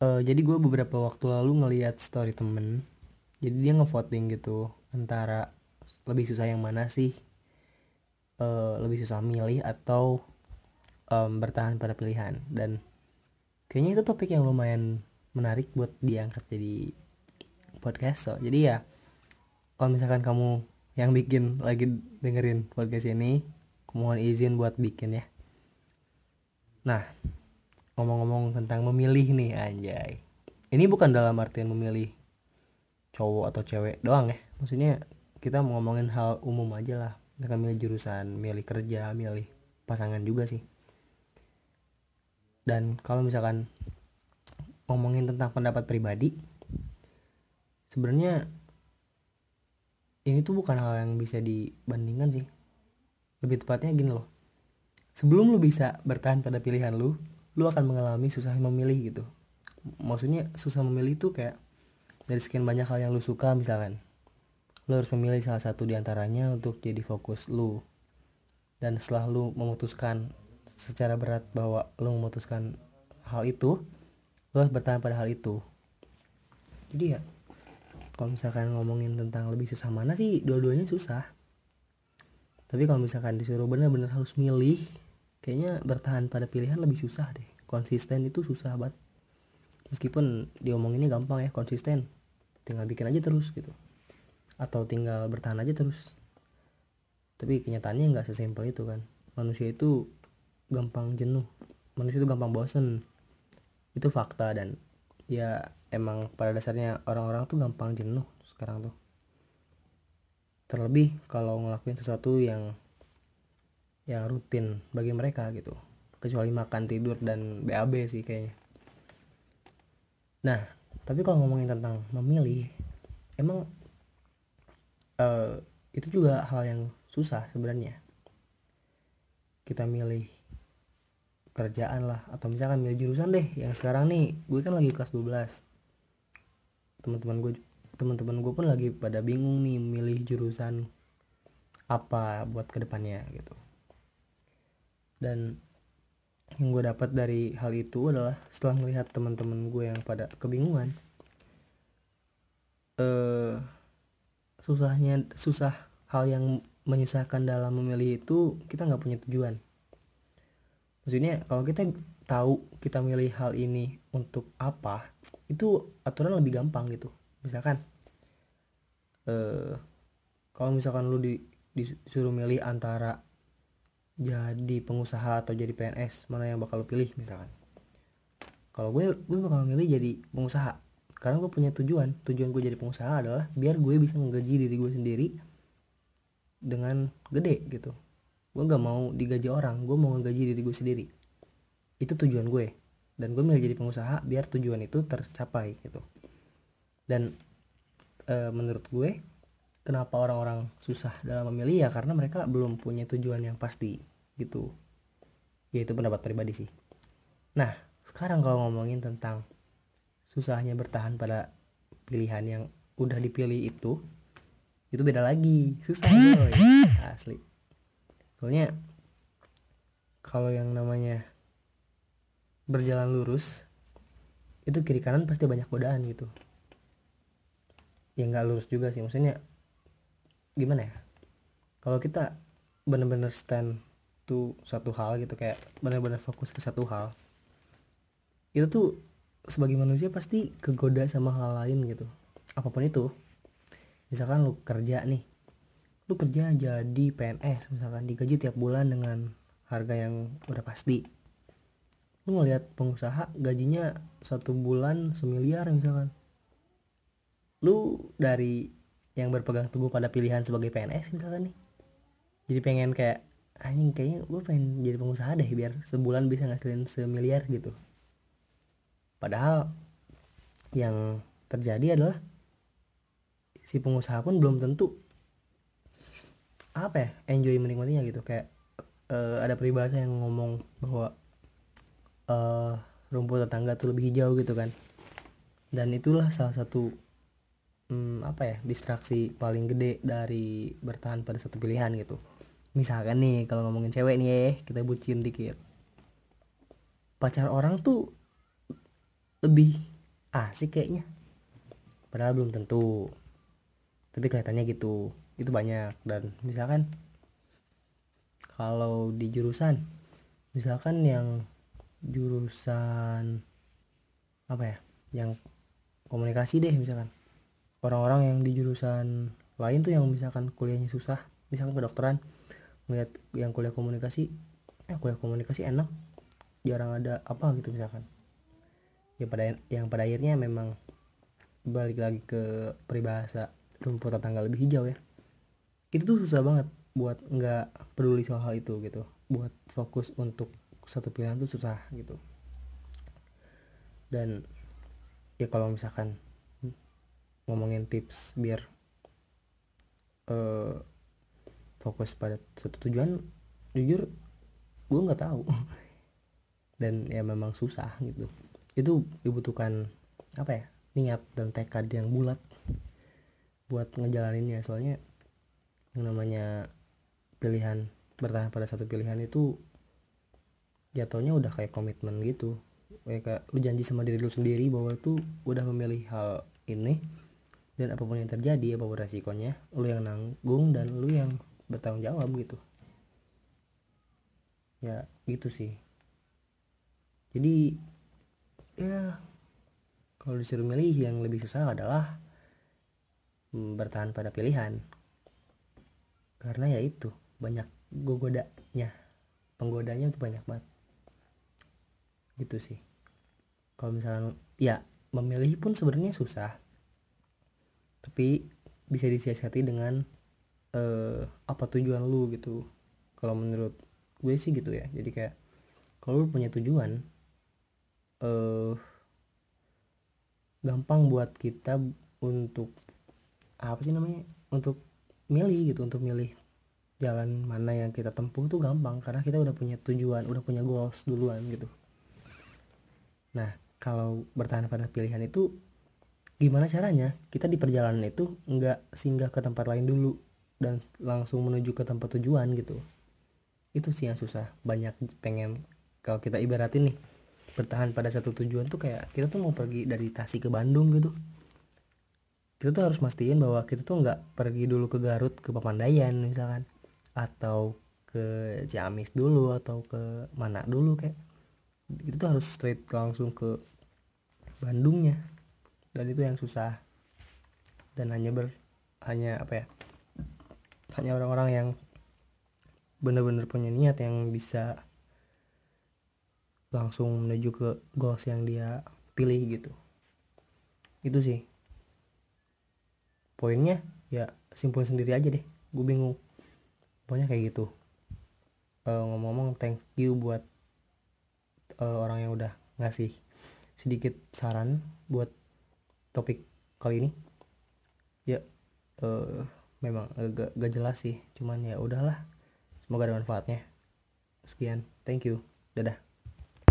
uh, jadi gue beberapa waktu lalu ngeliat story temen. Jadi dia ngevoting gitu antara lebih susah yang mana sih? Uh, lebih susah milih atau um, bertahan pada pilihan? Dan kayaknya itu topik yang lumayan menarik buat diangkat jadi podcast. So jadi ya kalau misalkan kamu yang bikin lagi dengerin podcast ini mohon izin buat bikin ya. Nah ngomong-ngomong tentang memilih nih anjay. Ini bukan dalam artian memilih cowok atau cewek doang ya. Maksudnya kita mau ngomongin hal umum aja lah. Misalkan milih jurusan milih kerja milih pasangan juga sih. Dan kalau misalkan ngomongin tentang pendapat pribadi sebenarnya ini tuh bukan hal yang bisa dibandingkan sih. Lebih tepatnya gini loh. Sebelum lu bisa bertahan pada pilihan lu lu akan mengalami susah memilih gitu. Maksudnya susah memilih itu kayak dari sekian banyak hal yang lu suka misalkan lu harus memilih salah satu di antaranya untuk jadi fokus lu. Dan setelah lu memutuskan secara berat bahwa lu memutuskan hal itu lu harus bertahan pada hal itu. Jadi ya kalau misalkan ngomongin tentang lebih susah mana sih? Dua-duanya susah. Tapi kalau misalkan disuruh bener-bener harus milih kayaknya bertahan pada pilihan lebih susah deh. Konsisten itu susah banget. Meskipun diomonginnya gampang ya konsisten. Tinggal bikin aja terus gitu. Atau tinggal bertahan aja terus. Tapi kenyataannya nggak sesimpel itu kan. Manusia itu gampang jenuh. Manusia itu gampang bosen. Itu fakta dan ya emang pada dasarnya orang-orang tuh gampang jenuh sekarang tuh. Terlebih kalau ngelakuin sesuatu yang yang rutin bagi mereka gitu. Kecuali makan tidur dan BAB sih kayaknya. Nah tapi kalau ngomongin tentang memilih emang uh, itu juga hal yang susah sebenarnya. Kita milih kerjaan lah atau misalkan milih jurusan deh yang sekarang nih gue kan lagi kelas 12 teman-teman gue teman-teman gue pun lagi pada bingung nih milih jurusan apa buat ke depannya gitu dan yang gue dapat dari hal itu adalah setelah melihat teman-teman gue yang pada kebingungan eh susahnya susah hal yang menyusahkan dalam memilih itu kita nggak punya tujuan. Maksudnya kalau kita tahu kita milih hal ini untuk apa itu aturan lebih gampang gitu. Misalkan eh kalau misalkan lu di, disuruh milih antara jadi pengusaha atau jadi PNS mana yang bakal lo pilih misalkan. Kalau gue gue bakal milih jadi pengusaha. Karena gue punya tujuan. Tujuan gue jadi pengusaha adalah biar gue bisa menggaji diri gue sendiri dengan gede gitu. Gue nggak mau digaji orang gue mau menggaji diri gue sendiri. Itu tujuan gue. Dan gue milih jadi pengusaha biar tujuan itu tercapai gitu. Dan e, menurut gue kenapa orang-orang susah dalam memilih? Ya karena mereka belum punya tujuan yang pasti gitu. Ya itu pendapat pribadi sih. Nah sekarang kalau ngomongin tentang susahnya bertahan pada pilihan yang udah dipilih itu itu beda lagi. Susah boy asli. Soalnya kalau yang namanya berjalan lurus itu kiri kanan pasti banyak godaan gitu. Ya nggak lurus juga sih. Maksudnya gimana ya? Kalau kita bener-bener stand satu satu hal gitu kayak benar-benar fokus ke satu hal. Itu tuh sebagai manusia pasti kegoda sama hal lain gitu. Apa pun itu misalkan lu kerja nih lu kerja jadi PNS misalkan digaji tiap bulan dengan harga yang udah pasti. Lu ngeliat pengusaha gajinya satu bulan semiliar misalkan. Lu dari yang berpegang teguh pada pilihan sebagai PNS misalkan nih jadi pengen kayak anjing kayaknya gue pengen jadi pengusaha deh biar sebulan bisa ngasilin semiliar gitu. Padahal yang terjadi adalah si pengusaha pun belum tentu apa ya enjoy menikmatinya gitu. Kayak uh, ada peribahasa yang ngomong bahwa uh, rumput tetangga tuh lebih hijau gitu kan. Dan itulah salah satu um, apa ya distraksi paling gede dari bertahan pada satu pilihan gitu misalkan nih kalau ngomongin cewek nih ya kita bucin dikit. Pacar orang tuh lebih asik kayaknya. Padahal belum tentu. Tapi kelihatannya gitu. Itu banyak. Dan misalkan kalau di jurusan misalkan yang jurusan apa ya yang komunikasi deh misalkan. Orang-orang yang di jurusan lain tuh yang misalkan kuliahnya susah misalkan kedokteran melihat yang kuliah komunikasi ya kuliah komunikasi enak jarang ada apa gitu misalkan. Ya pada yang pada akhirnya memang balik lagi ke peribahasa rumput tetangga lebih hijau ya. Itu tuh susah banget buat nggak peduli soal hal itu gitu. Buat fokus untuk satu pilihan tuh susah gitu. Dan ya kalau misalkan ngomongin tips biar uh, fokus pada satu tujuan jujur gue nggak tahu. Dan ya memang susah gitu. Itu dibutuhkan apa ya niat dan tekad yang bulat buat ngejalaninnya. Soalnya yang namanya pilihan bertahan pada satu pilihan itu jatuhnya udah kayak komitmen gitu. Kayak lu janji sama diri lu sendiri bahwa itu udah memilih hal ini dan apa pun yang terjadi apa pun resikonya lu yang nanggung dan lu yang bertanggung jawab gitu. Ya gitu sih. Jadi ya kalau disuruh milih yang lebih susah adalah bertahan pada pilihan. Karena ya itu banyak gogodanya. Penggodanya itu banyak banget. Gitu sih. Kalau misalnya ya memilih pun sebenarnya susah. Tapi bisa disiasati dengan uh, apa tujuan lu gitu. Kalau menurut gue sih gitu ya. Jadi kayak kalau lu punya tujuan uh, gampang buat kita untuk apa sih namanya untuk milih gitu untuk milih jalan mana yang kita tempuh tuh gampang. Karena kita udah punya tujuan udah punya goals duluan gitu. Nah kalau bertahan pada pilihan itu gimana caranya? Kita di perjalanan itu nggak singgah ke tempat lain dulu dan langsung menuju ke tempat tujuan gitu. Itu sih yang susah banyak pengen kalau kita ibaratin nih bertahan pada satu tujuan tuh kayak kita tuh mau pergi dari Tasik ke Bandung gitu. Kita tuh harus mastiin bahwa kita tuh nggak pergi dulu ke Garut ke Papandayan misalkan atau ke Ciamis dulu atau ke mana dulu kayak. Itu tuh harus straight langsung ke Bandungnya dan itu yang susah. Dan hanya ber hanya apa ya hanya orang-orang yang bener-bener punya niat yang bisa langsung menuju ke goals yang dia pilih gitu. Itu sih. Poinnya ya simpulin sendiri aja deh. Gue bingung. Pokoknya kayak gitu. Uh, ngomong-ngomong thank you buat uh, orang yang udah ngasih sedikit saran buat topik kali ini. Ya uh, memang agak gak jelas sih cuman ya udahlah semoga ada manfaatnya. Sekian thank you dadah